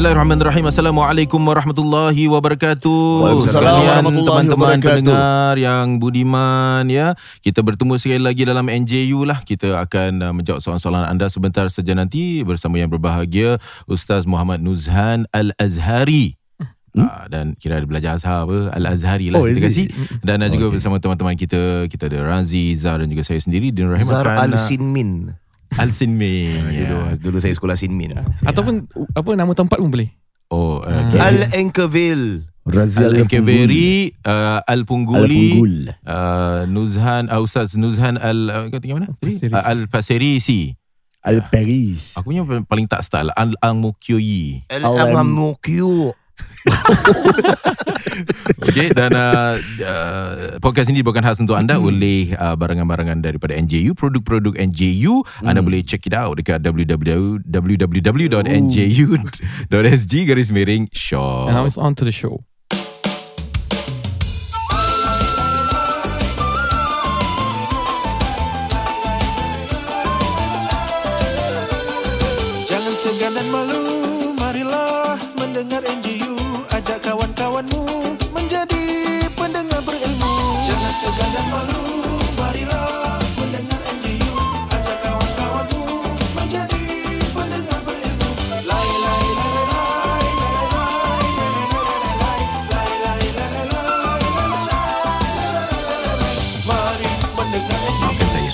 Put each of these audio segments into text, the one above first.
Bismillahirrahmanirrahim. Assalamualaikum warahmatullahi wabarakatuh. Waalaikumsalam Sekalian warahmatullahi teman-teman wabarakatuh. pendengar yang budiman ya. Kita bertemu sekali lagi dalam NJU lah. Kita akan uh, menjawab soalan-soalan anda sebentar saja nanti bersama yang berbahagia Ustaz Muhammad Nuzhan Al-Azhari. Hmm? Uh, dan kira ada belajar Azhar apa Al-Azhari lah Oh, is kasih it? dan uh, juga Okay. bersama teman-teman kita kita ada Razi, Zar dan juga saya sendiri Din Rahim Zar akan, Al Sinmin. Yeah. Dulu ya. ah, dulu saya sekolah Sinmin. Yeah. Ya. Ataupun apa nama tempat pun boleh. Oh, uh, hmm. Al Enkeville. Razia Al-Kibiri Al-Pungguli eh, Al Punggul. uh, Nuzhan uh, Ustaz Nuzhan Al uh, Kau tinggal mana? Uh, Al-Pasirisi Al-Paris uh, Aku punya paling tak style Al-Amukyoyi Al Amokyo. Okey dan uh, uh, podcast ini bukan khas untuk anda oleh uh, barangan-barangan daripada NJU, produk-produk NJU. Anda boleh check it out dekat www www.nju.sg garis miring shop. And now it's on to the show.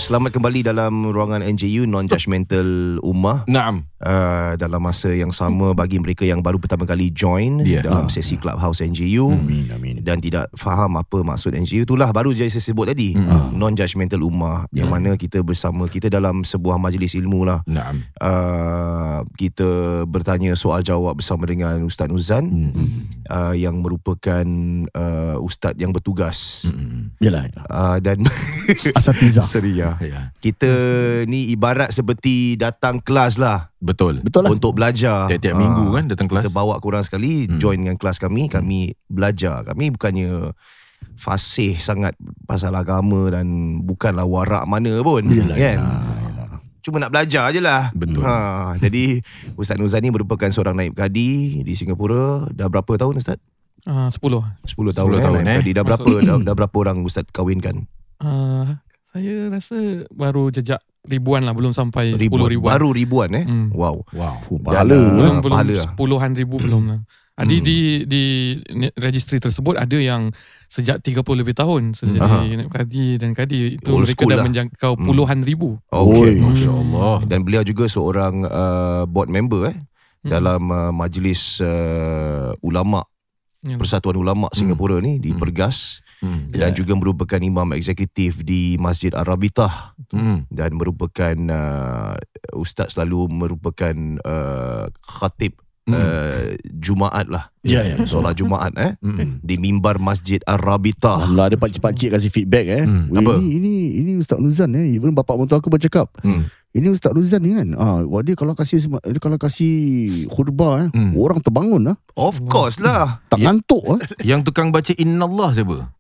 Selamat kembali dalam ruangan NJU Non-Judgmental Ummah Naam. uh, Dalam masa yang sama Bagi mereka yang baru pertama kali join Ya. Dalam sesi Clubhouse NJU Amin amin dan tidak faham apa maksud NGU itulah baru je saya sebut tadi Hmm. non-judgmental ummah yang mana kita bersama kita dalam sebuah majlis ilmu lah Naam. uh, kita bertanya soal jawab bersama dengan Ustaz Nuzan Hmm. uh, yang merupakan uh, ustaz yang bertugas Hmm. Yalah yalah. uh, dan Asatiza sorry ya Ya, kita ni ibarat seperti datang kelas lah betul. Betul lah untuk belajar Tiap-tiap Ah, minggu kan datang kelas. kita bawa korang sekali Hmm. join dengan kelas kami kami belajar kami bukannya fasih sangat pasal agama dan bukanlah warak mana pun Yalah kan yalah, yalah. cuma nak belajar je lah Betul. ha, jadi Ustaz Nuzan ni merupakan seorang naib kadi di Singapura dah berapa tahun Ustaz? Uh, 10. 10 tahun, 10 eh, tahun, eh. kadi dah berapa dah, dah berapa orang Ustaz kahwinkan? Uh, saya rasa baru jejak ribuan lah belum sampai ribuan. 10 ribuan. baru ribuan eh Hmm. wow Wow. Fuh, Pahala belum lah. belum pahala lah. puluhan ribu belum lah. Jadi Hmm. di di registry tersebut ada yang sejak 30 lebih tahun jadi naib kadi dan kadi itu Old mereka dah lah. menjangkau Hmm. puluhan ribu. Okay. Oi. Masya Allah. Dan beliau juga seorang uh, board member eh Hmm. dalam uh, majlis uh, ulama Ya. Persatuan Ulama Singapura ni di Hmm. Pergas Hmm. dan juga merupakan imam eksekutif di Masjid Ar-Rabitah Hmm. dan merupakan uh, ustaz selalu merupakan uh, khatib Hmm. uh, Jumaat lah. Ya ya Solat Jumaat eh Hmm. di mimbar Masjid Ar-Rabitah. Allah ada pakcik-pakcik kasih feedback eh. Hmm. Weh, Apa? Ini, ini ini Ustaz Nuzan eh. Even bapak mentua aku bercakap. Hmm. Ini Ustaz Nuzan ni kan. Ah, wah, dia kalau kasih dia kalau kasih khutbah eh, Hmm. orang terbangun lah. Of course lah. Tak Ya. ngantuk ah. Yang tukang baca innallah siapa?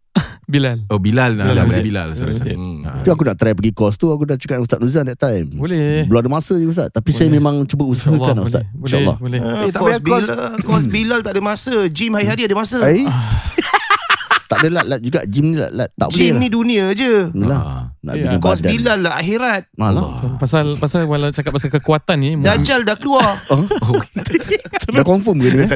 Bilal. Oh Bilal, Bilal, Bilal. Bilal, Bilal. Sorry, sorry. Hmm. Tu aku nak try pergi course tu aku dah cakap dengan Ustaz Nuzan that time. Boleh. Belum ada masa je Ustaz Tapi saya Boleh. memang cuba usahakan InsyaAllah Ustaz boleh. Boleh. InsyaAllah Boleh. Uh, Eh, tak kos payah kos. Bilal, kos Bilal tak ada masa. Gym hari-hari ada masa. Eh Tak ada lat-lat juga Gym ni lat-lat Tak boleh Gym lah ni dunia je. Yalah. Ah. Nak Ya. bina Kos badan Bilal lah akhirat. Malah Pasal pasal kalau cakap pasal kekuatan ni Dajjal dah keluar. Dah confirm ke dia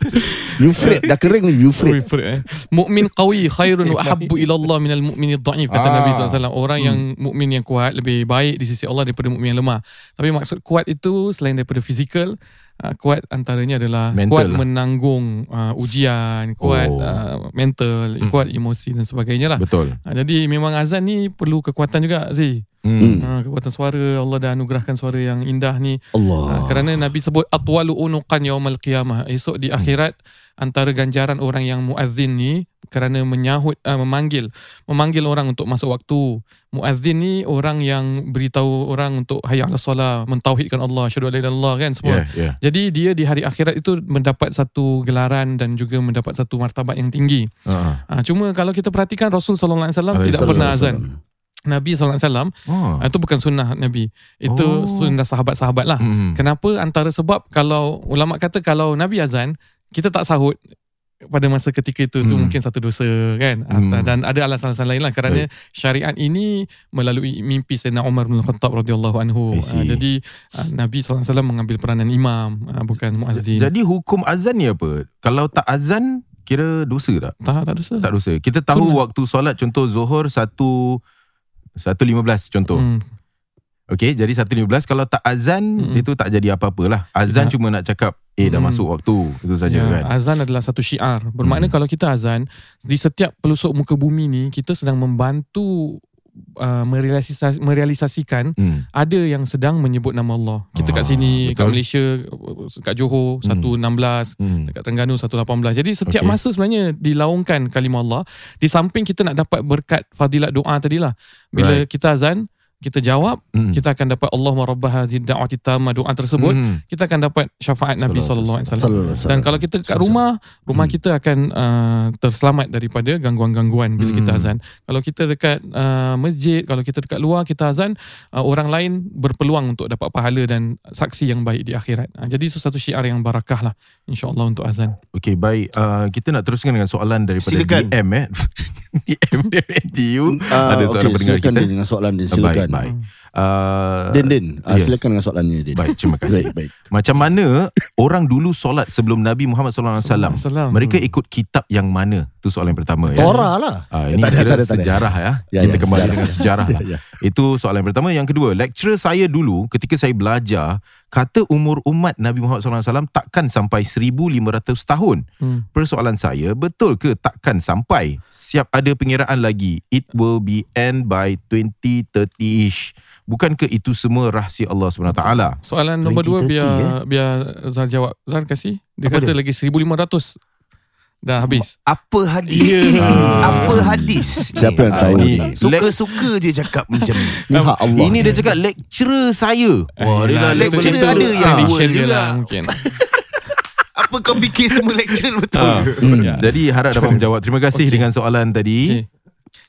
Euphrates Dah kering ni Fred, eh. Mukmin qawi khairun wa ahabbu ila Allah minal mukmin dhaif kata Ah. Nabi SAW. Orang yang mukmin yang kuat lebih baik di sisi Allah daripada mukmin yang lemah. Tapi maksud kuat itu selain daripada fizikal, uh, kuat antaranya adalah Mental kuat lah. menanggung uh, ujian, kuat Oh. uh, mental, Hmm. kuat emosi dan sebagainya lah. Betul. Uh, jadi memang azan ni perlu kekuatan juga Zee. Hmm. Uh, kekuatan suara Allah dah anugerahkan suara yang indah ni Allah Ha, kerana Nabi sebut atwalu unuqan yaumal qiyamah. Esok di akhirat antara ganjaran orang yang muazzin ni kerana menyahut uh, memanggil memanggil orang untuk masuk waktu. Muazzin ni orang yang beritahu orang untuk hayya 'alas solah, mentauhidkan Allah, syahadu la ilaha illallah kan semua. Yeah, yeah. Jadi dia di hari akhirat itu mendapat satu gelaran dan juga mendapat satu martabat yang tinggi. Uh, Ha, cuma kalau kita perhatikan Rasul sallallahu alaihi wasallam tidak pernah azan. Nabi SAW Oh. Itu bukan sunnah Nabi Itu Oh. sunnah sahabat-sahabat lah Hmm. Kenapa antara sebab Kalau ulama kata Kalau Nabi azan Kita tak sahut pada masa ketika itu tu Hmm. mungkin satu dosa kan Hmm. dan ada alasan-alasan lain lah kerana syariat ini melalui mimpi Sayyidina Umar bin Khattab radhiyallahu anhu. Ah, jadi ah, Nabi SAW mengambil peranan imam ah, bukan muazzin Jadi hukum azan ni apa? Kalau tak azan kira dosa tak? tak tak dosa Tak dosa. Kita tahu Sunnah. waktu solat contoh Zuhur 1 1.15 contoh. Hmm. Okey, jadi 1.15 kalau tak azan Mm-mm. itu tak jadi apa-apalah. Azan Tidak. cuma nak cakap eh dah Mm. masuk waktu. Itu saja Ya, kan. Azan adalah satu syiar. Bermakna Hmm. kalau kita azan di setiap pelusuk muka bumi ni kita sedang membantu uh, merealisasi, merealisasikan Hmm. ada yang sedang menyebut nama Allah. Kita kat Ah, sini kat betul. Malaysia kat Johor Hmm. 116 Hmm. dekat Terengganu 118. Jadi setiap Okey. masa sebenarnya dilaungkan kalimah Allah. Di samping kita nak dapat berkat fadilat doa tadilah. Bila Right. kita azan, kita jawab, Hmm. kita akan dapat Allahumma rabbah hadhihi da'wati tamma doa tersebut, Hmm. kita akan dapat syafaat Nabi sallallahu alaihi wasallam. Dan kalau kita kat rumah, rumah Hmm. kita akan uh, terselamat daripada gangguan-gangguan bila Hmm. kita azan. Kalau kita dekat uh, masjid, kalau kita dekat luar kita azan, uh, orang lain berpeluang untuk dapat pahala dan saksi yang baik di akhirat. Uh, jadi itu satu syiar yang barakah lah insya-Allah untuk azan. Okey, baik. Uh, kita nak teruskan dengan soalan daripada Silakan. DM eh. DM dari NTU. Ah, Ada soalan okey, pendengar silakan kita. Dengan soalan Baik, silakan. Baik. Uh, Din Din, ah, ya. silakan dengan soalannya Din. Baik, terima kasih. Baik, baik. Macam mana orang dulu solat sebelum Nabi Muhammad SAW? Salam. Mereka ikut kitab yang mana? Itu soalan yang pertama ya. Torah lah. Ah, ini Tak ada, kira tak ada, tak ada. sejarah ya. Ya, Kita ya, kembali sejarah. dengan sejarah lah. Ya, ya. Itu soalan yang pertama. Yang kedua, lecturer saya dulu ketika saya belajar, kata umur umat Nabi Muhammad SAW takkan sampai 1500 tahun. Hmm. Persoalan saya, betul ke takkan sampai? Siap ada pengiraan lagi. It will be end by 2030-ish. Bukankah itu semua rahsia Allah SWT? Soalan nombor dua 2030, biar eh? biar Zal jawab. Zal kasih. Dia Apa kata dia? lagi 1500. Dah habis. Apa hadis? Ya. Apa hadis? Siapa yang Ah, tahu ini- ni? Suka-suka je cakap macam ni. Ni hak Allah. Ini dia cakap lecturer saya. Wah, dia dah Yelah, lecturer itu- itu ada yang juga. lah mungkin. Apa kau fikir semua lecturer betul? Ah. Hmm. Ya. Jadi harap dapat menjawab. Terima kasih Okey. dengan soalan tadi. Okey.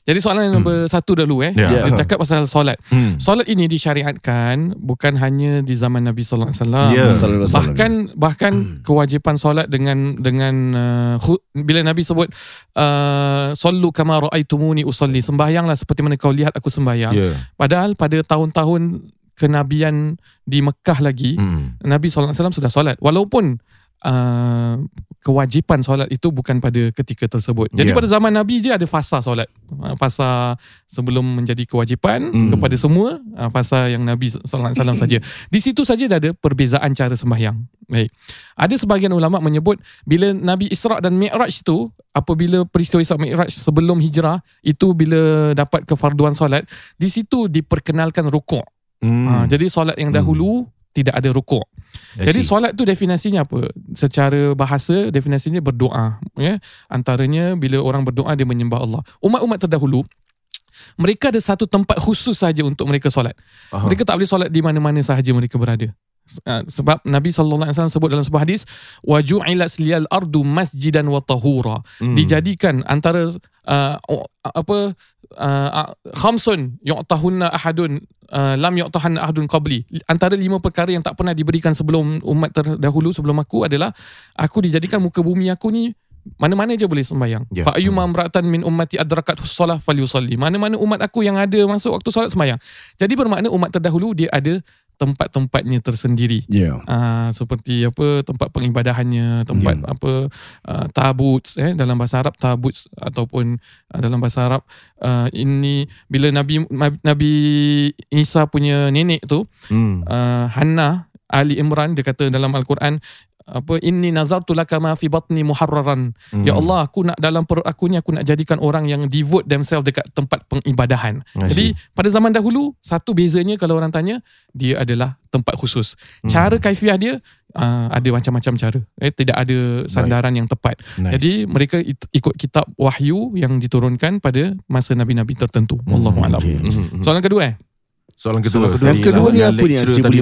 Jadi soalan yang nombor satu dulu eh. Ya. Dia cakap pasal solat. Hmm. Solat ini disyariatkan bukan hanya di zaman Nabi sallallahu alaihi wasallam. Ya. Bahkan bahkan kewajipan solat dengan dengan uh, bila Nabi sebut uh, sallu kama raaitumuni usalli sembahyanglah seperti mana kau lihat aku sembahyang. Ya. Padahal pada tahun-tahun kenabian di Mekah lagi Hmm. Nabi sallallahu alaihi wasallam sudah solat walaupun uh, kewajipan solat itu bukan pada ketika tersebut. Jadi Ya. pada zaman Nabi je ada fasa solat. Uh, Fasa sebelum menjadi kewajipan Hmm. kepada semua, uh, fasa yang Nabi sallallahu alaihi wasallam saja. Di situ saja dah ada perbezaan cara sembahyang. Baik. Ada sebahagian ulama menyebut bila Nabi Isra dan Mi'raj itu apabila peristiwa Isra Mi'raj sebelum hijrah itu bila dapat kefarduan solat, di situ diperkenalkan rukuk. Hmm. Ha, jadi solat yang dahulu tidak ada rukuk. Jadi solat tu definisinya apa? Secara bahasa definisinya berdoa, ya. Antaranya bila orang berdoa dia menyembah Allah. Umat-umat terdahulu mereka ada satu tempat khusus saja untuk mereka solat. Aha. Mereka tak boleh solat di mana-mana sahaja mereka berada. Uh, sebab Nabi sallallahu alaihi wasallam sebut dalam sebuah hadis waju'ilat liyal ardu masjidan wa tahura Hmm. dijadikan antara uh, apa uh, khamsun yu'tahunna ahadun uh, lam yu'tahanna ahadun qabli antara lima perkara yang tak pernah diberikan sebelum umat terdahulu sebelum aku adalah aku dijadikan muka bumi aku ni mana-mana je boleh sembahyang. Ya. Fa ayyuma imra'atan min ummati adrakat shalah falyusalli. Mana-mana umat aku yang ada masuk waktu solat sembahyang. Jadi bermakna umat terdahulu dia ada tempat-tempatnya tersendiri. Ya. Uh, seperti apa tempat pengibadahannya, tempat Ya. apa uh, tabuts eh dalam bahasa Arab tabuts ataupun uh, dalam bahasa Arab uh, ini bila Nabi Nabi Isa punya nenek tu Hmm. uh, Hannah Ali Imran dia kata dalam al-Quran apa inni nazartu laka ma fi batni muharraran Hmm. ya Allah aku nak dalam perut aku ni aku nak jadikan orang yang devote themselves dekat tempat pengibadahan jadi pada zaman dahulu satu bezanya kalau orang tanya dia adalah tempat khusus Hmm. cara kaifiah dia uh, ada macam-macam cara eh tidak ada sandaran yang tepat Nice. jadi mereka ikut kitab wahyu yang diturunkan pada masa nabi-nabi tertentu Hmm, wallahu alam okay. Hmm. soalan kedua eh Soalan kedua. Soalan kedua. Yang kedua ni Yang apa ni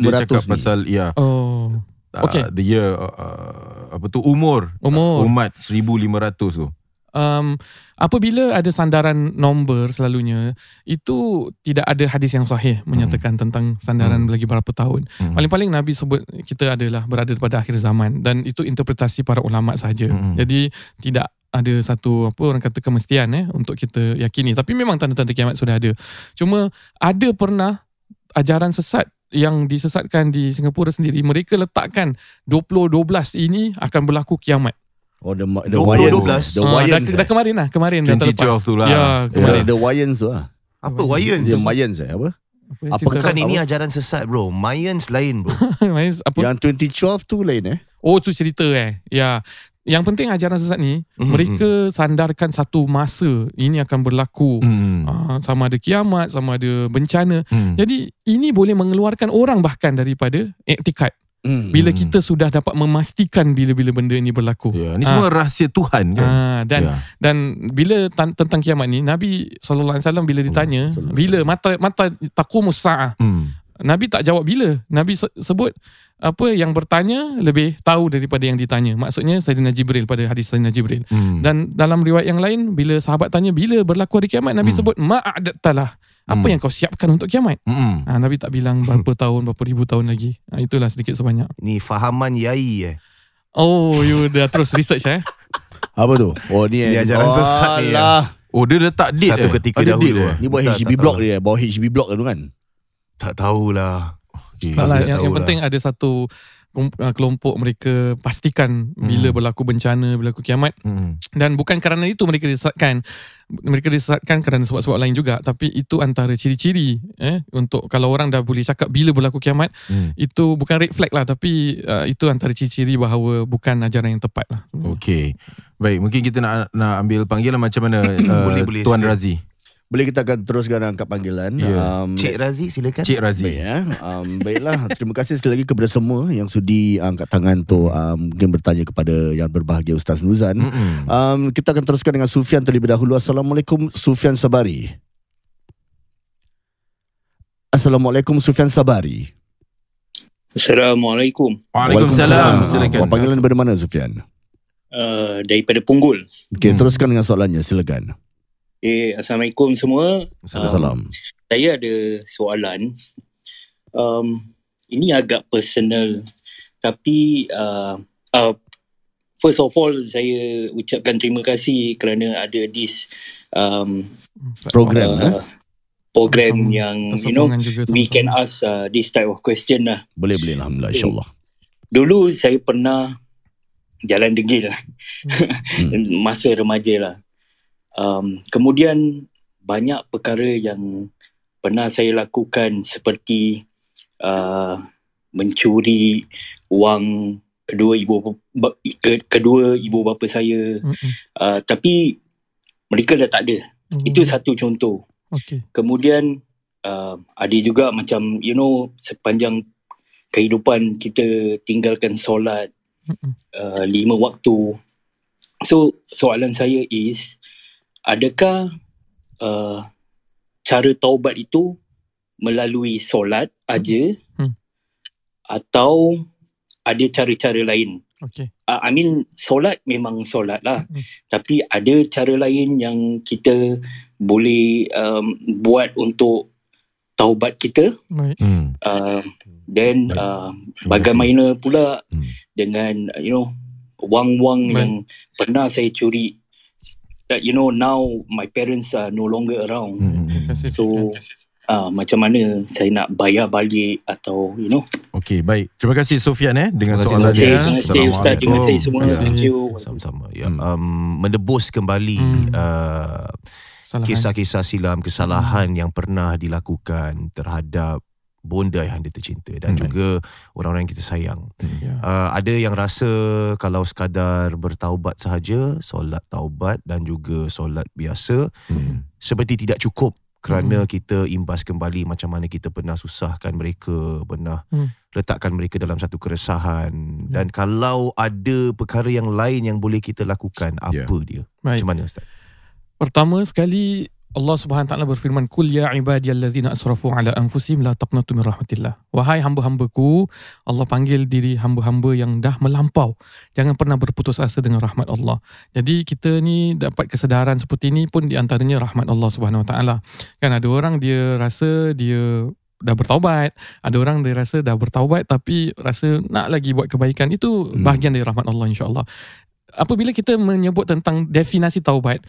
1500 cakap ni? pasal ya. oh uh, Okay. the year uh, apa tu umur Umur. uh, umat 1500 tu. um, apabila ada sandaran nombor selalunya itu tidak ada hadis yang sahih menyatakan tentang sandaran Hmm. lagi berapa tahun. Hmm. Paling-paling Nabi sebut kita adalah berada pada akhir zaman dan itu interpretasi para ulama saja. Hmm. Jadi tidak ada satu apa orang kata kemestian eh untuk kita yakini tapi memang tanda-tanda kiamat sudah ada. Cuma ada pernah ajaran sesat yang disesatkan di Singapura sendiri mereka letakkan 2012 ini akan berlaku kiamat. Oh the, the 20, Wyans 12. The Ah, dah, Wyans dah kemarin lah, kemarin dah 2012 terlepas. tu lah. Ya, The, kemarin. the Wyans tu lah Apa Wayans? Dia Mayans eh apa Apa yang Apa cerita Bukan Apa? ini ajaran sesat bro Mayans lain bro Mayans, apa? Yang 2012 tu lain eh Oh tu cerita eh. Ya. Yang penting ajaran sesat ni Mhm, mereka sandarkan satu masa ini akan berlaku. Hmm. Ah, sama ada kiamat, sama ada bencana. Hmm. Jadi ini boleh mengeluarkan orang bahkan daripada iktikad. hmm. Bila kita sudah dapat memastikan bila-bila benda ini berlaku. Ya, ni semua rahsia Tuhan kan. Ah, dan ya. dan bila tan- tentang kiamat ni Nabi sallallahu alaihi wasallam bila ditanya bila mata mata taqumus saah Hmm. Nabi tak jawab bila Nabi se- sebut apa yang bertanya lebih tahu daripada yang ditanya maksudnya Sayyidina Jibril pada hadis Sayyidina Jibril Hmm. dan dalam riwayat yang lain bila sahabat tanya bila berlaku hari kiamat Nabi Hmm. sebut ma'adatalah apa Hmm. yang kau siapkan untuk kiamat Hmm. ha, Nabi tak bilang berapa tahun berapa ribu tahun lagi ha, itulah sedikit sebanyak Ni fahaman yai eh oh you dah terus research eh Apa tu Oh ni, Ni eh. ajaran sesat ni, Alah. Oh dia letak date Satu eh? ketika Ada dahulu, date eh? eh. Ni buat tak block dia Bawa HDB block tu kan Tak tahulah Okay. Tak lah, tidak yang, yang penting ada satu uh, kelompok mereka pastikan bila Hmm. berlaku bencana, berlaku kiamat Hmm. dan bukan kerana itu mereka disesatkan. Mereka disesatkan kerana sebab-sebab lain juga tapi itu antara ciri-ciri eh untuk kalau orang dah boleh cakap bila berlaku kiamat Hmm. itu bukan red flag lah tapi uh, itu antara ciri-ciri bahawa bukan ajaran yang tepat lah. Okey. Baik, mungkin kita nak nak ambil panggilan macam mana uh, Boleh, boleh, Tuan. Razi. Boleh kita akan teruskan angkat panggilan Ya. um, Cik Razi silakan Cik Baik Razi. ya. Um, baiklah, terima kasih sekali lagi kepada semua yang sudi angkat tangan untuk um, mungkin bertanya kepada yang berbahagia Ustaz Nuzan. Hmm. Um, kita akan teruskan dengan Sufian terlebih dahulu. Assalamualaikum Sufian Sabari. Assalamualaikum Sufian Sabari. Assalamualaikum. Waalaikumsalam. Silakan. Wah, panggilan daripada mana Sufian? Uh, daripada Punggul. Okey, Hmm. teruskan dengan soalannya, silakan. Eh, Assalamualaikum semua. Assalamualaikum. Saya ada soalan. Um, ini agak personal. Tapi uh, uh, first of all, saya ucapkan terima kasih kerana ada this um, Program eh? uh, program Sama-sama. yang you know juga we can ask uh, this type of question lah. Boleh boleh alhamdulillah insyaallah. Dulu saya pernah jalan degil lah. Hmm. Masa remaja lah. Um, kemudian banyak perkara yang pernah saya lakukan seperti uh, mencuri wang kedua ibu kedua ibu bapa saya Mm-mm. uh, tapi mereka dah tak ada. Hmm. Itu satu contoh. Okey. Kemudian uh, ada juga macam you know sepanjang kehidupan kita tinggalkan solat Mm-mm. uh, lima waktu. So soalan saya is adakah uh, cara taubat itu melalui solat aja Hmm. atau ada cara-cara lain? Okey. Uh, I mean solat memang solat lah Hmm. tapi ada cara lain yang kita boleh um, buat untuk taubat kita. Hmm. uh, then uh, bagaimana pula Hmm. dengan you know wang-wang Baik. yang pernah saya curi that you know now my parents are no longer around Hmm. Terima kasih. so uh, macam mana saya nak bayar balik atau you know Okey, baik. Terima kasih Sofian eh dengan Terima kasih, soalannya. terima kasih ustaz terima kasih semua Ya. thank you Sama-sama ya. Hmm. um, Menebus kembali Hmm. uh, Kesalahan. Kisah-kisah silam Kesalahan yang pernah dilakukan Terhadap Bonda yang anda tercinta Dan Hmm. juga Orang-orang yang kita sayang Ya. uh, Ada yang rasa Kalau sekadar bertaubat sahaja Solat taubat Dan juga solat biasa Hmm. Seperti tidak cukup kerana kita imbas kembali macam mana kita pernah susahkan mereka, pernah Hmm. letakkan mereka dalam satu keresahan dan kalau ada perkara yang lain yang boleh kita lakukan, apa Ya. dia? Baik. Macam mana Ustaz? Pertama sekali Allah Subhanahu taala berfirman kul ya ibadiyallazina asrafu ala anfusihim la taqnatu min rahmatillah. Wahai hamba-hambaku Allah panggil diri hamba-hamba yang dah melampau. Jangan pernah berputus asa dengan rahmat Allah. Jadi kita ni dapat kesedaran seperti ini pun di antaranya rahmat Allah Subhanahu taala. Kan ada orang dia rasa dia dah bertaubat ada orang dia rasa dah bertaubat tapi rasa nak lagi buat kebaikan itu Hmm. bahagian dari rahmat Allah insyaallah apabila kita menyebut tentang definisi taubat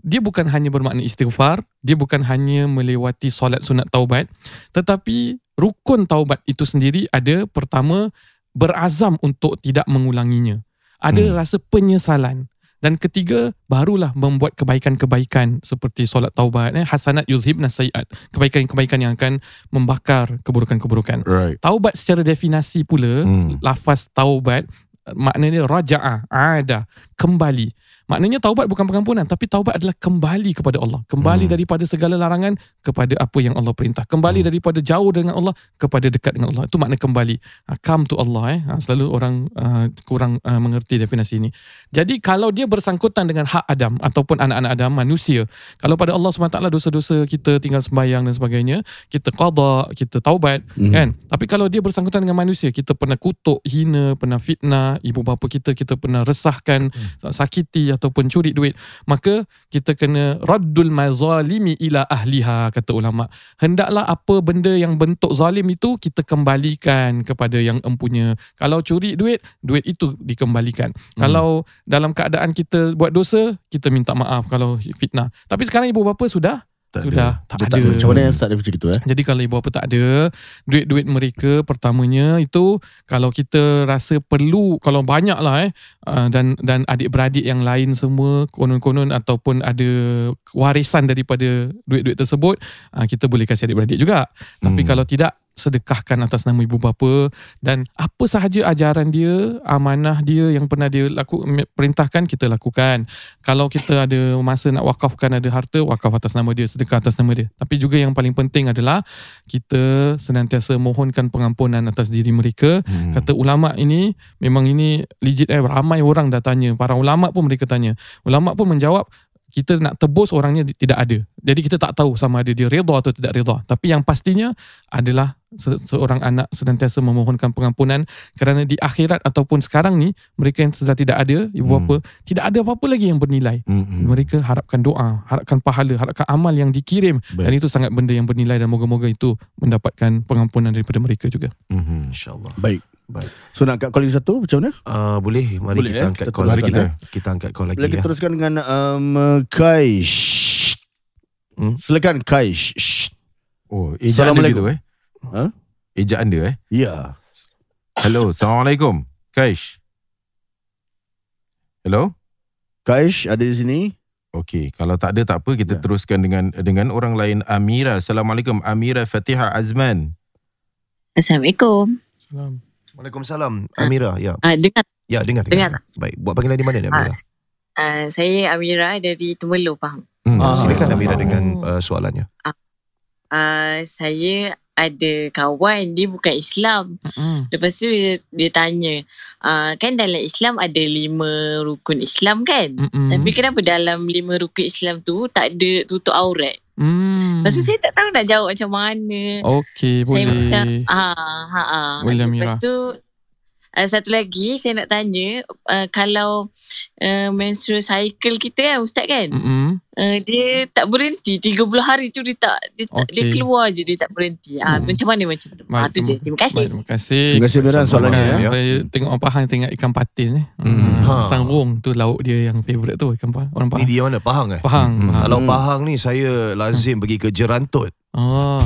dia bukan hanya bermakna istighfar, dia bukan hanya melewati solat sunat taubat, tetapi rukun taubat itu sendiri ada pertama berazam untuk tidak mengulanginya. Ada Hmm. rasa penyesalan. Dan ketiga, barulah membuat kebaikan-kebaikan seperti solat taubat, eh, hasanat yuzhibna sayiat. Kebaikan-kebaikan yang akan membakar keburukan-keburukan. Right. Taubat secara definasi pula, Hmm. lafaz taubat maknanya raja'ah, ada, kembali. Maknanya taubat bukan pengampunan tapi taubat adalah kembali kepada Allah. Kembali Hmm. daripada segala larangan kepada apa yang Allah perintah. Kembali Hmm. daripada jauh dengan Allah kepada dekat dengan Allah. Itu makna kembali. Ha, come to Allah eh. Ha, selalu orang uh, kurang uh, mengerti definisi ini. Jadi kalau dia bersangkutan dengan hak Adam ataupun anak-anak Adam manusia, kalau pada Allah SWT dosa-dosa kita tinggal sembahyang dan sebagainya, kita qada, kita taubat Mhm. kan tapi kalau dia bersangkutan dengan manusia kita pernah kutuk hina pernah fitnah ibu bapa kita kita pernah resahkan sakiti ataupun curi duit maka kita kena raddul mazalimi ila ahliha kata ulama. Hendaklah apa benda yang bentuk zalim itu kita kembalikan kepada yang empunya. Kalau curi duit duit itu dikembalikan. Kalau dalam keadaan kita buat dosa kita minta maaf kalau fitnah. Tapi sekarang ibu bapa sudah Tak sudah Dia tak tak ada Macam mana start macam itu eh jadi kalau ibu bapa tak ada, duit-duit mereka pertamanya itu kalau kita rasa perlu, kalau banyak lah eh, uh, dan dan adik-beradik yang lain semua konon-konon ataupun ada warisan daripada duit-duit tersebut, uh, kita boleh kasih adik-beradik juga. Tapi Hmm. kalau tidak, sedekahkan atas nama ibu bapa dan apa sahaja ajaran dia, amanah dia yang pernah dia laku, perintahkan, kita lakukan. Kalau kita ada masa nak wakafkan ada harta, wakaf atas nama dia, sedekah atas nama dia. Tapi juga yang paling penting adalah kita senantiasa mohonkan pengampunan atas diri mereka. Hmm. Kata ulama ini memang ini legit eh ramai orang dah tanya. Para ulama pun mereka tanya. Ulama pun menjawab kita nak tebus orangnya tidak ada. Jadi kita tak tahu sama ada dia redha atau tidak redha. Tapi yang pastinya adalah se- seorang anak senantiasa memohonkan pengampunan kerana di akhirat ataupun sekarang ni mereka yang sudah tidak ada ibu Hmm. bapa tidak ada apa-apa lagi yang bernilai. Hmm, hmm. Mereka harapkan doa, harapkan pahala, harapkan amal yang dikirim Baik. dan itu sangat benda yang bernilai dan moga-moga itu mendapatkan pengampunan daripada mereka juga. Hmm, hmm. InsyaAllah. Baik Baik. So nak kat call lagi satu Macam mana Uh, boleh, mari Boleh, kita eh? angkat Kita call lagi. Kita. kita angkat call lagi. Bila kita ya. teruskan dengan um, Kaish Hmm? Silakan Kaish Shh. Oh, ejaan dia gitu Assalamualaikum. eh? Ha? Ejaan dia eh? Ya Hello, Assalamualaikum. Kaish. Hello? Kaish ada di sini Okey, kalau tak ada tak apa kita Ya. teruskan dengan dengan orang lain Amira. Assalamualaikum Amira Fatihah Azman. Assalamualaikum. Waalaikumsalam. Amira, ya. Ah, dengar Ya, dengar. Dengar. Baik, buat panggilan di mana ni Amira? ah, ah, saya Amira dari Temerloh, faham? Hmm. Ah, Silakan ah, Amira ah. dengan uh, soalannya. Ah, saya ada kawan dia bukan Islam. Mm-mm. Lepas tu dia, dia tanya, ah, kan dalam Islam ada lima rukun Islam kan? Mm-mm. Tapi kenapa dalam lima rukun Islam tu tak ada tutup aurat? Hmm. Lepas tu saya tak tahu nak jawab macam mana. Okey, Saya boleh. macam, ah, ha, ah. Boleh, Lepas Amira. tu uh, satu lagi saya nak tanya uh, kalau uh, menstrual cycle kita kan ustaz kan Mm-mm. uh, dia tak berhenti 30 hari tu dia tak dia, tak, dia keluar je dia tak berhenti ah Hmm. macam mana macam tu ah Baik, tu je terima kasih Baik, terima kasih. Terima kasih Amira soalannya ya. Saya tengok orang Pahang tengok ikan patin eh. Hmm. Hmm. Ha. Sangrung tu lauk dia yang favourite tu ikan Pahang. Orang Ni Pahang. dia mana? Pahang eh? Pahang. Hmm. Pahang. Kalau. Pahang ni saya lazim pergi ke Jerantut. Oh.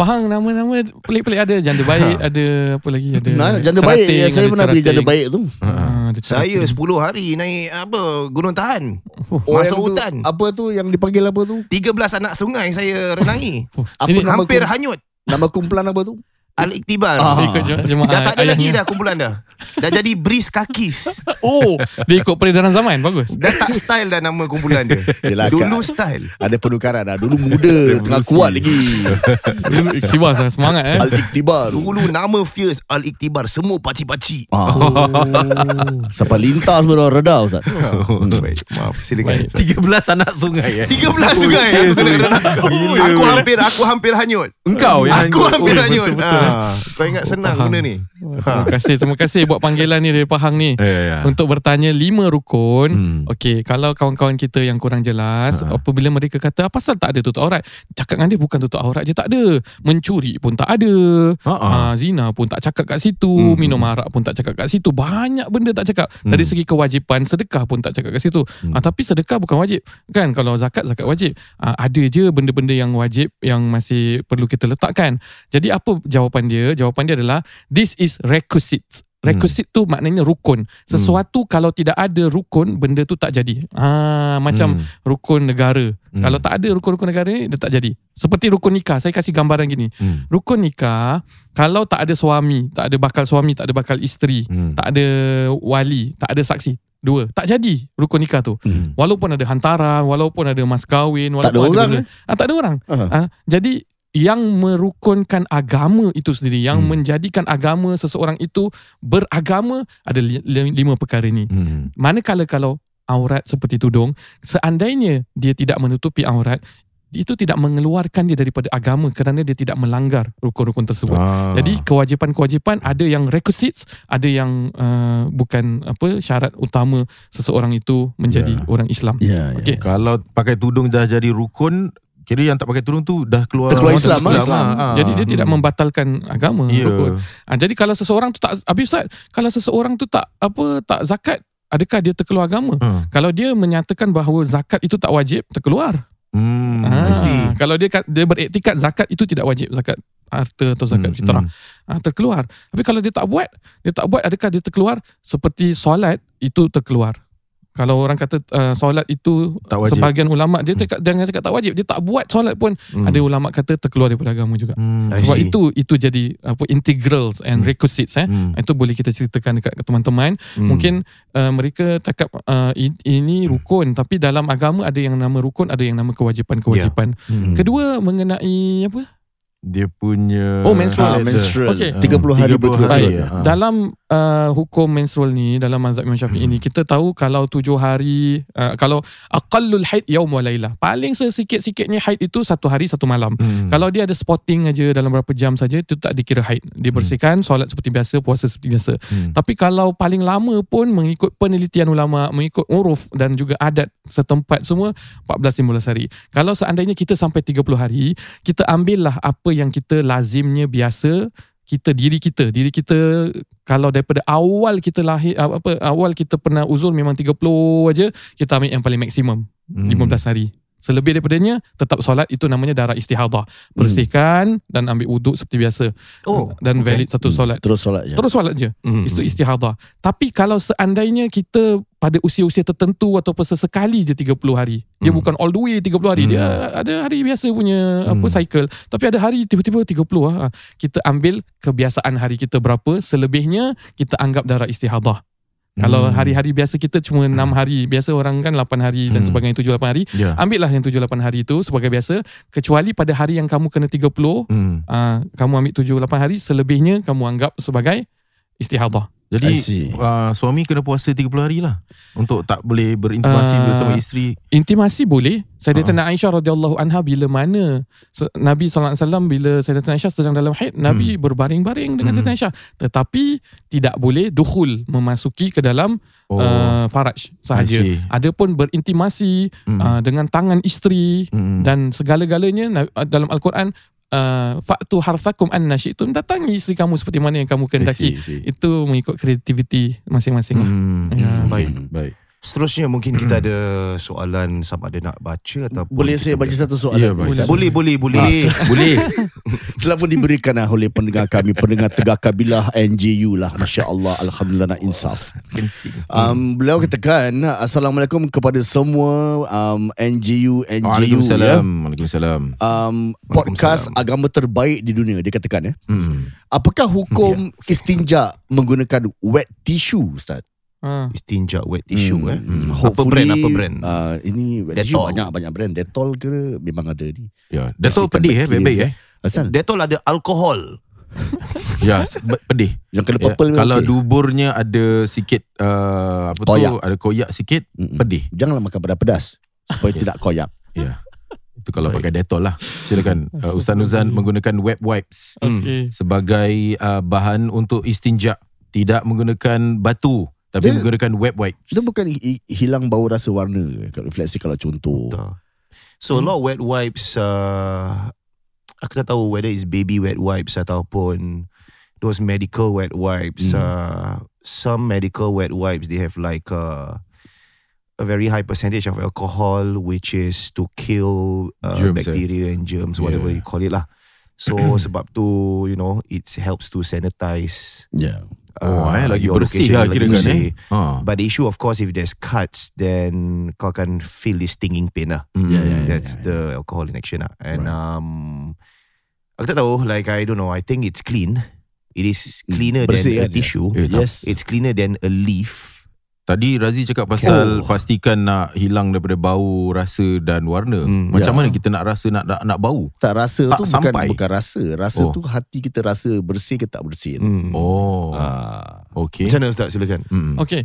Pahang nama-nama pelik-pelik ada janda baik, ada apa lagi ada. Nah, janda baik ya, Saya pernah pergi janda baik tu Ah, ada Saya cerating. 10 hari naik apa Gunung Tahan. Oh, Oh, Masuk yang tu, hutan. Apa tu yang dipanggil apa tu 13 anak sungai saya renangi. oh. Apa Sini nama Hampir kum- hanyut. Nama kumpulan apa tu Al-Iktibar. Ah. jemaah Dah tak ada lagi ayahnya. dah kumpulan dah. Dah jadi Breeze Kakis Oh, dia ikut peredaran zaman. Bagus. Dah tak style dah nama kumpulan dia Yelah, Dulu Kak. style Ada penukaran dah. Dulu muda, tengah kuat lagi. Tiba sangat semangat eh. Al-Iktibar. Dulu nama Fierce Al-Iktibar Semua paci-paci Ah. Sampai lintas pun dah reda Ustaz. Baik, Maaf silakan Baik. 13 anak sungai eh. 13 juga eh aku kena renang. Aku hampir aku hampir hanyut. Engkau yang Aku hampir Oh, hanyut. betul, betul. Ha, kau ingat senang benda ni? Terima kasih, terima kasih buat panggilan ni dari Pahang ni. Ya, ya. Untuk bertanya lima rukun Hmm. Okey Kalau kawan-kawan kita yang kurang jelas Ha. Apabila mereka kata Apa pasal tak ada tutup aurat Cakap dengan dia bukan tutup aurat je tak ada Mencuri pun tak ada Ha, ha. uh, Zina pun tak cakap kat situ Hmm. Minum arak pun tak cakap kat situ Banyak benda tak cakap Dari Hmm. segi kewajipan Sedekah pun tak cakap kat situ Hmm. uh, Tapi sedekah bukan wajib Kan kalau zakat Zakat wajib uh, Ada je benda-benda yang wajib Yang masih perlu kita letakkan Jadi apa jawapan dia Jawapan dia adalah This is requisite Requisite tu maknanya rukun. Sesuatu kalau tidak ada rukun, benda tu tak jadi. Ah, macam Hmm. rukun negara. Hmm. Kalau tak ada rukun-rukun negara ni, dia tak jadi. Seperti rukun nikah. Saya kasih gambaran gini. Hmm. Rukun nikah, kalau tak ada suami, tak ada bakal suami, tak ada bakal isteri, Hmm. tak ada wali, tak ada saksi. Dua. Tak jadi rukun nikah tu. Hmm. Walaupun ada hantaran, walaupun ada mas kahwin, Tak ada walaupun orang, benda- Ah, tak ada orang. Ah, jadi yang merukunkan agama itu sendiri, yang Hmm. menjadikan agama seseorang itu beragama ada li- li- lima perkara ni. Hmm. Manakala kalau aurat seperti tudung, seandainya dia tidak menutupi aurat, itu tidak mengeluarkan dia daripada agama kerana dia tidak melanggar rukun-rukun tersebut. Ah. Jadi kewajipan-kewajipan ada yang requisites, ada yang uh, bukan apa syarat utama seseorang itu menjadi Ya. orang Islam. Ya, ya. Okey. Kalau pakai tudung dah jadi rukun, kira yang tak pakai tudung tu dah keluar Terkeluar orang Islam, ah. Islam. ah. Jadi dia tidak Hmm. membatalkan agama Ya. rukun. Ha, jadi kalau seseorang tu tak habis Ustaz, kalau seseorang tu tak apa tak zakat, adakah dia terkeluar agama? Hmm. Kalau dia menyatakan bahawa zakat itu tak wajib, terkeluar. Hmm. Ah, see. kalau dia dia beriktikad zakat itu tidak wajib, zakat harta atau zakat Hmm, fitrah. hmm. Ah, terkeluar. Tapi kalau dia tak buat, dia tak buat adakah dia terkeluar? Seperti solat itu terkeluar. Kalau orang kata uh, solat itu Tak wajib. sebahagian ulama dia cakap jangan cakap tak wajib, dia tak buat solat pun Hmm. ada ulama kata terkeluar daripada agama juga. Hmm. Sebab itu itu jadi apa integrals and Hmm. requisites eh. Hmm. Itu boleh kita ceritakan dekat teman-teman. Hmm. Mungkin uh, mereka cakap uh, ini rukun tapi dalam agama ada yang nama rukun, ada yang nama kewajipan-kewajipan. Hmm. Kedua mengenai apa? Dia punya Oh, menstrual. Ah, menstrual. Okey. 30 hari 30 betul. hari. Baik. Ah. Dalam uh, hukum menstrual ni dalam mazhab Imam Syafi'i Hmm. ni kita tahu kalau tujuh hari uh, kalau aqallul haid yaum wa lailah. Paling sesikit-sikitnya haid itu satu hari satu malam. Hmm. Kalau dia ada spotting aja dalam berapa jam saja itu tak dikira haid. Dia bersihkan solat seperti biasa, puasa seperti biasa. Hmm. Tapi kalau paling lama pun mengikut penelitian ulama, mengikut uruf dan juga adat setempat semua 14-15 hari. Kalau seandainya kita sampai 30 hari, kita ambillah apa yang kita lazimnya biasa kita diri kita diri kita kalau daripada awal kita lahir apa awal kita pernah uzur memang 30 aja kita ambil yang paling maksimum Hmm. 15 hari Selebih daripadanya tetap solat itu namanya darah istihadah. Bersihkan dan ambil wuduk seperti biasa. Oh, dan okay. valid satu solat. Terus solat je. Terus solat je. Hmm. Itu istihadah. Tapi kalau seandainya kita pada usia-usia tertentu ataupun sesekali je 30 hari. Dia Hmm. bukan all the way 30 hari. Dia ada hari biasa punya apa Hmm. cycle. Tapi ada hari tiba-tiba 30 ah. Kita ambil kebiasaan hari kita berapa, selebihnya kita anggap darah istihadah. Kalau Hmm. hari-hari biasa kita cuma 6 hari, biasa orang kan 8 hari dan Hmm. sebagainya 7 8 hari. Ya. Ambil lah yang 7 8 hari itu sebagai biasa kecuali pada hari yang kamu kena 30 Hmm. uh, kamu ambil 7 8 hari selebihnya kamu anggap sebagai istihadah. Jadi uh, suami kena puasa 30 hari lah untuk tak boleh berintimasi Ah. bersama isteri. Intimasi boleh. Sayyidatina Ah. Aisyah radhiyallahu anha bila mana Nabi sallallahu alaihi wasallam bila Sayyidatina Aisyah sedang dalam haid, Nabi berbaring-baring dengan Hmm. Sayyidatina Aisyah. Tetapi tidak boleh dukhul memasuki ke dalam Oh, uh, faraj sahaja. Adapun berintimasi Hmm. uh, dengan tangan isteri Hmm. dan segala-galanya dalam al-Quran uh, fa'tu harthakum anna syi'tum datangi isteri kamu seperti mana yang kamu kehendaki. Itu mengikut kreativiti masing-masing lah. Hmm. Ya. Hmm. Baik. Baik. Seterusnya mungkin kita ada soalan sama ada nak baca ataupun Boleh saya baca satu soalan? Ya, baca. Boleh boleh boleh. Boleh. Telah pun diberikan lah oleh pendengar kami Pendengar Tegak Kabilah NJU lah Masya Allah Alhamdulillah nak insaf um, Beliau katakan Assalamualaikum kepada semua um, NJU NJU ya. Waalaikumsalam. Waalaikumsalam. um, Podcast agama terbaik di dunia Dia katakan ya Hmm. Apakah hukum istinja menggunakan wet tissue Ustaz? Ha. Istinja wet tissue Hmm, eh. hmm. Apa Hopefully, brand apa brand? Uh, ini wet tissue Dettol. banyak banyak brand. Dettol ke memang ada ni. Ya, Dettol Bersihkan pedih eh, baik-baik eh. Asal Dettol ada alkohol. Ya, be- pedih. yang kena Ya, purple kalau okay. duburnya ada sikit uh, apa Koyak. tu, ada koyak sikit, Mm-mm. pedih. Janganlah makan pedas-pedas supaya Okay. tidak koyak. Ya. Itu kalau pakai Dettol lah. Silakan uh, Ustaz Nuzan menggunakan wet wipes Okey. sebagai uh, bahan untuk istinja. Tidak menggunakan batu tapi Dia- menggunakan wet wipes. Dia bukan hi- hilang bau rasa warna ke? Say kalau contoh. Betul. So a lot of wet wipes uh, aku tak tahu whether it's baby wet wipes ataupun those medical wet wipes. Hmm. Uh, some medical wet wipes they have like uh, a very high percentage of alcohol which is to kill uh, Germs, eh? bacteria and germs whatever Yeah. you call it lah. So sebab tu you know it helps to sanitize Yeah. Oh, uh, eh, lagi your bersih lah lagi kira kan bersih. eh. Ha. But the issue of course if there's cuts then kau akan feel this stinging pain lah. Mm. Yeah, yeah, That's the alcohol in action lah. And Right. um, aku tak tahu. Like I don't know. I think it's clean. It is cleaner Hmm, Bersih than a kan, tissue. Eh, tak. Yes. It's cleaner than a leaf. Tadi Razi cakap pasal Oh. pastikan nak hilang daripada bau, rasa dan warna. Hmm, Macam ya. mana kita nak rasa nak nak, nak bau? tak rasa tak tu sampai. bukan bukan rasa. Rasa Oh. tu hati kita rasa bersih ke tak bersih. Hmm. Oh. Ah. Okey. Macam mana Ustaz silakan. Hmm. Okey.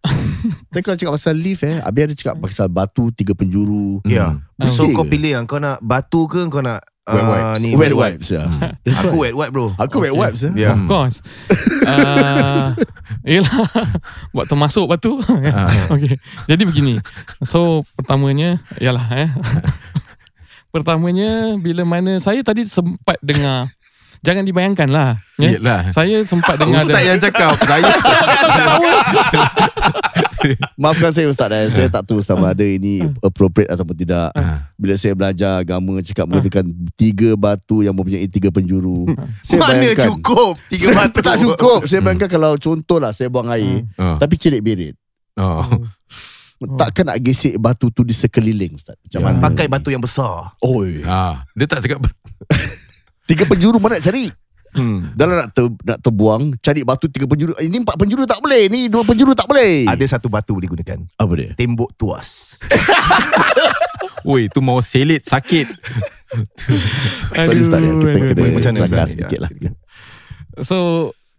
Tapi kalau cakap pasal leaf eh, Abi ada cakap pasal batu tiga penjuru. Ya. Hmm. So kau pilih yang kau nak batu ke kau nak Wet uh, wipes. ni Wet wipes ya. Hmm. That's Aku wet wipe bro. Aku wet Okay. wipes ya. Yeah. Of course. uh, yelah. Buat termasuk batu. okay. Jadi begini. So pertamanya. Yalah eh. pertamanya bila mana. Saya tadi sempat dengar. Jangan dibayangkan lah. Ya? Yelah. Saya sempat dengar. Ustaz yang cakap saya Maafkan saya Ustaz eh. Saya tak tahu sama ada ini appropriate ataupun tidak. Bila saya belajar agama cakap menggunakan tiga batu yang mempunyai tiga penjuru. Saya Mana bayangkan- cukup tiga Saya- batu. Tak cukup. Saya bayangkan kalau contohlah saya buang air. oh. Tapi cerit berit. oh. Takkan nak gesek batu tu di sekeliling Ustaz. Macam Ya. mana? Pakai batu yang besar. Oi. Ah, dia tak cakap Tiga penjuru mana nak cari? Hmm. Dalam nak, ter, nak terbuang Cari batu tiga penjuru Ini empat penjuru tak boleh Ni dua penjuru tak boleh Ada satu batu boleh gunakan. Apa dia? Tembok tuas. Oi, tu mau selit sakit. Sorry Ustaz ya. Kita aduh, kena aduh. Macam mana, Ustaz? sedikit Ya, lah silakan. So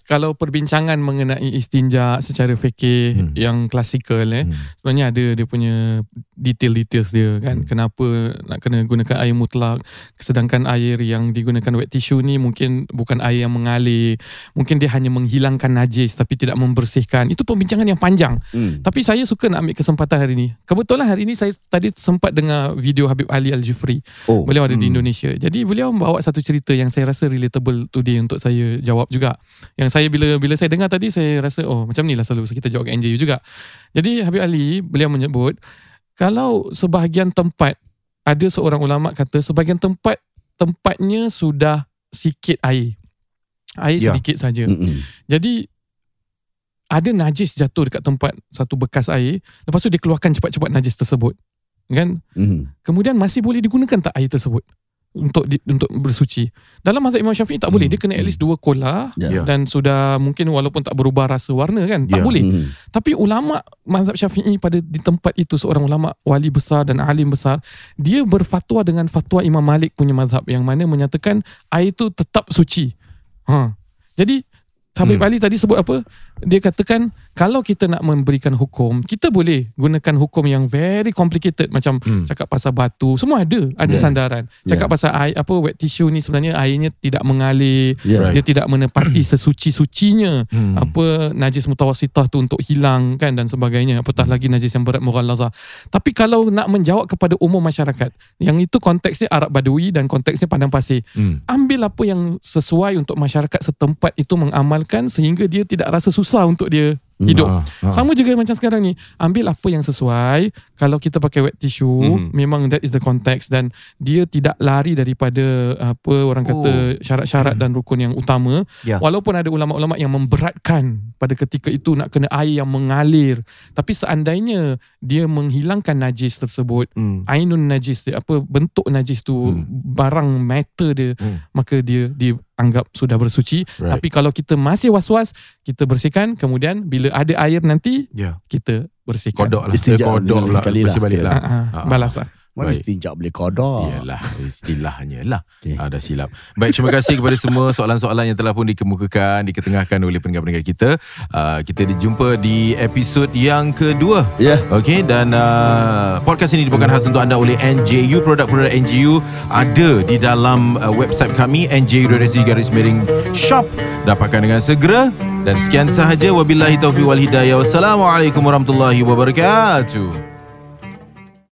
kalau perbincangan mengenai istinja secara fikih Hmm. yang klasikal eh Hmm. sebenarnya ada dia punya detail-details dia kan Hmm. kenapa nak kena gunakan air mutlak sedangkan air yang digunakan wet tissue ni mungkin bukan air yang mengalir mungkin dia hanya menghilangkan najis tapi tidak membersihkan itu pembincangan yang panjang hmm. tapi saya suka nak ambil kesempatan hari ni kebetulan hari ni saya tadi sempat dengar video Habib Ali Al-Jufri Oh Beliau ada di Hmm. Indonesia. Jadi beliau membawa satu cerita yang saya rasa relatable today untuk saya jawab juga. Yang saya bila bila saya dengar tadi saya rasa oh macam ni lah selalu kita jawab kat NJU juga. Jadi Habib Ali beliau menyebut kalau sebahagian tempat ada seorang ulama kata sebahagian tempat tempatnya sudah sikit air. Air Ya. sedikit saja. Mm-mm. Jadi ada najis jatuh dekat tempat satu bekas air, lepas tu dia keluarkan cepat-cepat najis tersebut. Kan? Mhm. kemudian masih boleh digunakan tak air tersebut untuk di, untuk bersuci. Dalam mazhab Imam Syafi'i tak boleh. Dia kena at least dua kolah Ya. Ya. dan sudah mungkin walaupun tak berubah rasa warna kan. Tak Ya. boleh. Mhm. Tapi ulama mazhab Syafi'i pada di tempat itu seorang ulama wali besar dan alim besar, dia berfatwa dengan fatwa Imam Malik punya mazhab yang mana menyatakan air itu tetap suci. Ha. Jadi Habib Hmm. Ali tadi sebut apa? Dia katakan kalau kita nak memberikan hukum, kita boleh gunakan hukum yang very complicated macam Hmm. cakap pasal batu, semua ada, ada Yeah. sandaran. Cakap Yeah. pasal air apa wet tissue ni sebenarnya airnya tidak mengalir, Ya. dia tidak menepati sesuci-sucinya Hmm. apa najis mutawasitah tu untuk hilang kan dan sebagainya apatah lagi najis yang berat mughallaza tapi kalau nak menjawab kepada umum masyarakat yang itu konteksnya Arab Badui dan konteksnya padang pasir Hmm. ambil apa yang sesuai untuk masyarakat setempat itu mengamalkan sehingga dia tidak rasa susah untuk dia hidup Ah, ah. sama juga macam sekarang ni ambil apa yang sesuai kalau kita pakai wet tissue Mhm. memang that is the context dan dia tidak lari daripada apa orang kata syarat-syarat dan rukun yang utama Ya. walaupun ada ulama-ulama yang memberatkan pada ketika itu nak kena air yang mengalir tapi seandainya dia menghilangkan najis tersebut Hmm. ainun najis dia apa bentuk najis tu Hmm. barang matter dia Hmm. maka dia dia anggap sudah bersuci. Right. Tapi kalau kita masih was-was, kita bersihkan. Kemudian bila ada air nanti, Yeah. kita bersihkan. Kodok lah. Kodok lah. Bersih balik lah. Ah, ah, Ah. balas lah. Mana Baik. istinja boleh kodok? Iyalah istilahnya lah. Okay. Dah silap. Baik terima kasih kepada semua Soalan-soalan yang telah pun dikemukakan Diketengahkan oleh pendengar-pendengar kita. Uh, Kita dijumpa di episod yang kedua. Ya. Okey dan uh, podcast ini dibawakan khas untuk anda oleh NJU produk-produk NJU ada di dalam uh, website kami nju.sg garis miring shop. Dapatkan dengan segera. Dan sekian sahaja. Wabillahi taufiq wal hidayah. Wassalamualaikum warahmatullahi wabarakatuh